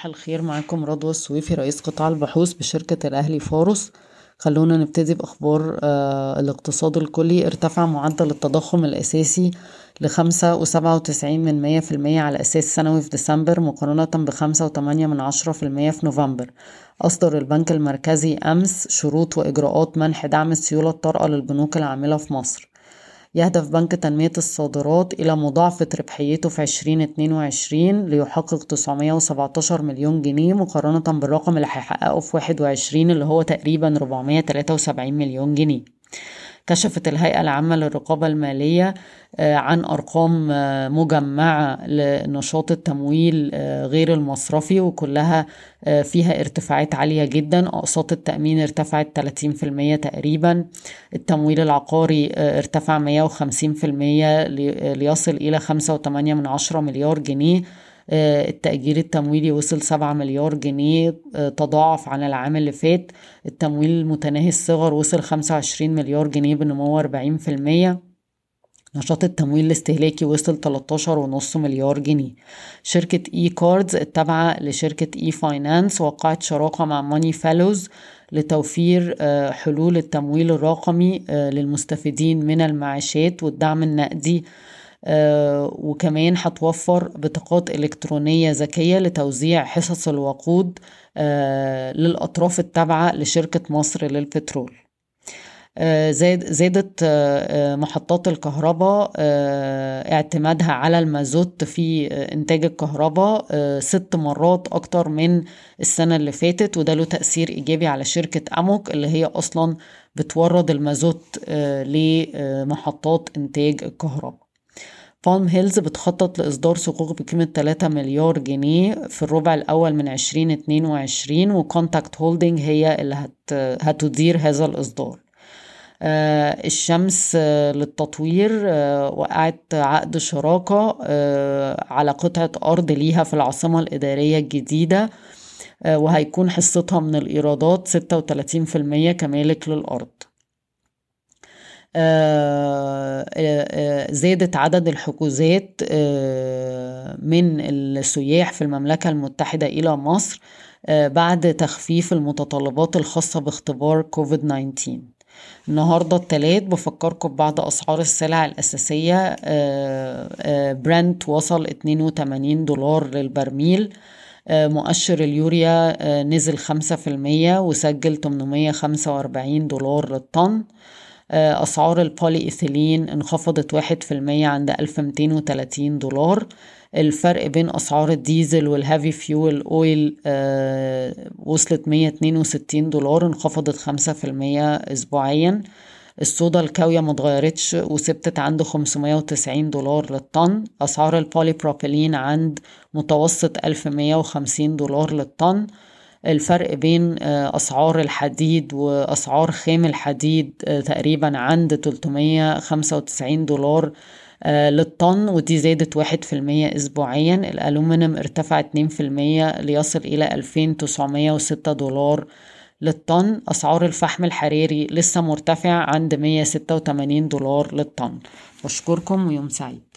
صباح الخير معاكم رضوى السويفي رئيس قطاع البحوث بشركة الأهلي فاروس. خلونا نبتدي بأخبار آه الاقتصاد الكلي. ارتفع معدل التضخم الأساسي لخمسة وسبعة وتسعين من مية في المية على أساس سنوي في ديسمبر مقارنة بخمسة وتمانية من عشرة في المية في نوفمبر. أصدر البنك المركزي أمس شروط وإجراءات منح دعم السيولة الطارئة للبنوك العاملة في مصر. يهدف بنك تنمية الصادرات إلى مضاعفة ربحيته في 2022 ليحقق 917 مليون جنيه مقارنة بالرقم اللي هيحققه في 21 اللي هو تقريبا 473 مليون جنيه. كشفت الهيئة العامة للرقابة المالية عن أرقام مجمعة لنشاط التمويل غير المصرفي وكلها فيها ارتفاعات عالية جدا. أقساط التأمين ارتفعت 30% تقريبا. التمويل العقاري ارتفع 150% ليصل إلى 5.8 من عشرة مليار جنيه. التأجير التمويلي وصل سبعة مليار جنيه تضاعف عن العام اللي فات. التمويل المتناهي الصغر وصل خمسة وعشرين مليار جنيه بنمو أربعين في المية. نشاط التمويل الاستهلاكي وصل 13 ونص مليار جنيه. شركة eCards التابعة لشركة e-finance وقعت شراكة مع Money Fellows لتوفير حلول التمويل الرقمي للمستفيدين من المعاشات والدعم النقدي آه وكمان هتوفر بطاقات إلكترونية ذكية لتوزيع حصص الوقود آه للأطراف التابعة لشركة مصر للبترول. آه زاد زادت محطات الكهرباء اعتمادها على المازوت في إنتاج الكهرباء ست مرات أكتر من السنة اللي فاتت وده له تأثير إيجابي على شركة أموك اللي هي أصلا بتورد المازوت لمحطات إنتاج الكهرباء. Palm Hills بتخطط لإصدار صكوك بقيمة 3 مليار جنيه في الربع الأول من 2022 و Contact Holding هي اللي هت هتدير هذا الإصدار. آه الشمس آه للتطوير آه وقعت عقد شراكة على قطعة أرض ليها في العاصمة الإدارية الجديدة وهيكون حصتها من الإيرادات 36% كمالك للأرض. زادت عدد الحجوزات من السياح في المملكة المتحدة إلى مصر بعد تخفيف المتطلبات الخاصة باختبار كوفيد 19 النهاردة التلات بفكركم ببعض أسعار السلع الأساسية برنت وصل 82 دولار للبرميل مؤشر اليوريا نزل خمسة في المية وسجل 845 دولار للطن. أسعار البولي إيثيلين انخفضت واحد في المية عند ألف ميتين وتلاتين دولار. الفرق بين أسعار الديزل وال heavy fuel oil آه وصلت مية اتنين وستين دولار انخفضت خمسة في المية أسبوعيا. الصودا الكاوية متغيرتش وثبتت عند 590 دولار للطن. أسعار البولي بروبيلين عند متوسط 1150 دولار للطن. الفرق بين أسعار الحديد وأسعار خام الحديد تقريبا عند 395 دولار للطن ودي زادت واحد في المية أسبوعيا. الألومنيوم ارتفع اتنين في المية ليصل إلى ألفين تسعمية وستة دولار للطن. أسعار الفحم الحراري لسه مرتفع عند مية ستة وتمانين دولار للطن. بشكركم ويوم سعيد.